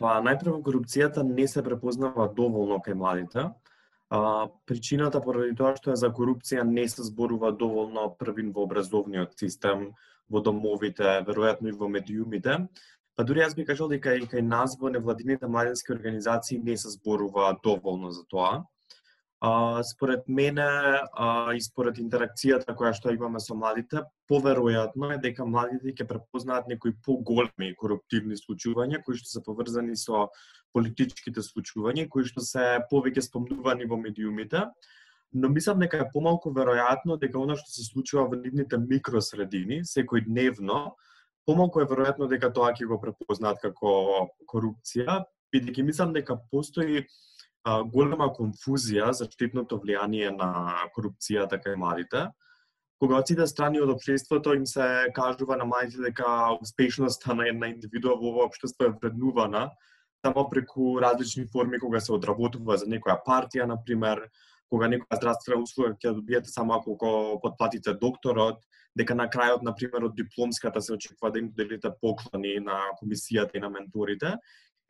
Па најпрво корупцијата не се препознава доволно кај младите. А, причината поради тоа што е за корупција не се зборува доволно првин во образовниот систем, во домовите, веројатно и во медиумите. Па дури јас би кажал дека и кај нас во невладините младински организации не се зборува доволно за тоа. А, според мене а, и според интеракцијата која што имаме со младите, поверојатно е дека младите ќе препознаат некои поголеми коруптивни случувања кои што се поврзани со политичките случувања, кои што се повеќе спомнувани во медиумите, но мислам дека е помалку веројатно дека она што се случува во нивните микросредини, секој дневно, помалку е веројатно дека тоа ќе го препознаат како корупција, бидејќи мислам дека постои голема конфузија за штетното влијание на корупцијата кај младите. Кога од сите страни од општеството им се кажува на младите дека успешноста на една индивидуа во ова општество е вреднувана само преку различни форми кога се одработува за некоја партија, на пример, кога некоја здравствена услуга ќе добиете само ако го подплатите докторот, дека на крајот, на пример, од дипломската се очекува да им делите поклони на комисијата и на менторите,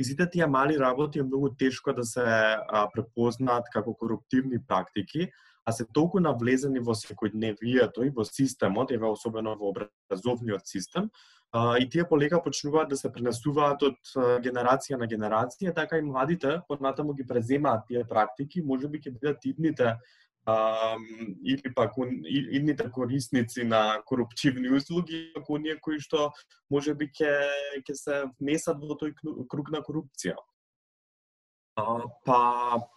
И сите тие мали работи е многу тешко да се а, препознаат како коруптивни практики, а се толку навлезени во секојдневието и во системот, еве особено во образовниот систем, а, и тие полека почнуваат да се пренесуваат од генерација на генерација, така и младите понатаму ги преземаат тие практики, можеби ќе бидат идните или пак идните корисници на коруптивни услуги, како оние кои што може би ке ке се внесат во тој круг на корупција. А, па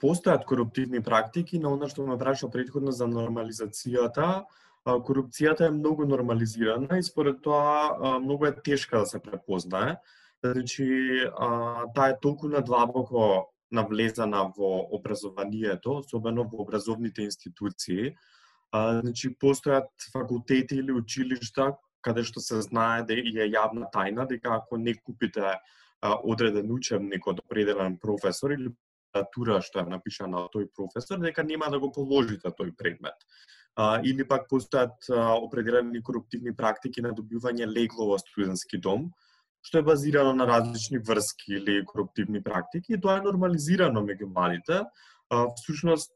постојат коруптивни практики, но она што ме праша предходно за нормализацијата, корупцијата е многу нормализирана и според тоа многу е тешка да се препознае. Значи, таа е толку надлабоко навлезана во образованието, особено во образовните институции. А, значи, постојат факултети или училишта каде што се знае да е јавна тајна дека ако не купите а, одреден учебник од определен професор или литература што е напишана од тој професор, дека нема да го положите тој предмет. А, или пак постојат а, определени коруптивни практики на добивање легло во студентски дом, што е базирано на различни врски или коруптивни практики и тоа е нормализирано меѓу младите. Всушност,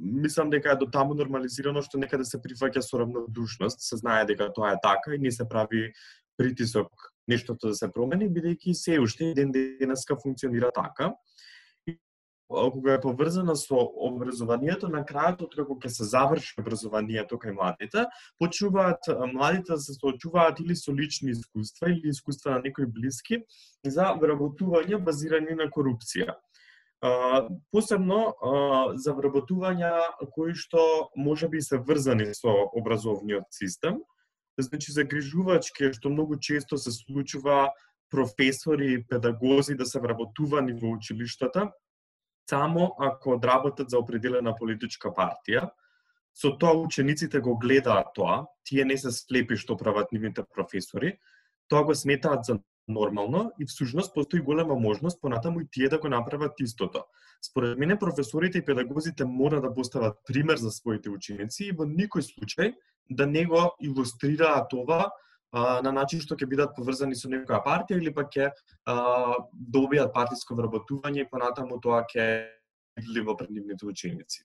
мислам дека е до таму нормализирано што некаде да се прифаќа со равнодушност, се знае дека тоа е така и не се прави притисок нештото да се промени, бидејќи се уште ден денеска функционира така кога е поврзана со образованието, на крајот откако ќе се заврши образованието кај младите, почуваат младите да се соочуваат или со лични искуства или искуства на некои блиски за вработување базирани на корупција. посебно за вработувања кои што може би се врзани со образовниот систем, значи загрижувачки што многу често се случува професори и педагози да се вработувани во училиштата, само ако одработат за определена политичка партија. Со тоа учениците го гледаат тоа, тие не се слепи што прават нивните професори, тоа го сметаат за нормално и всушност постои голема можност понатаму и тие да го направат истото. Според мене професорите и педагозите мора да постават пример за своите ученици и во никој случај да не го илустрираат ова на начин што ќе бидат поврзани со некоја партија или пак ќе добијат партиско вработување и понатаму тоа ќе видливо пред нивните ученици.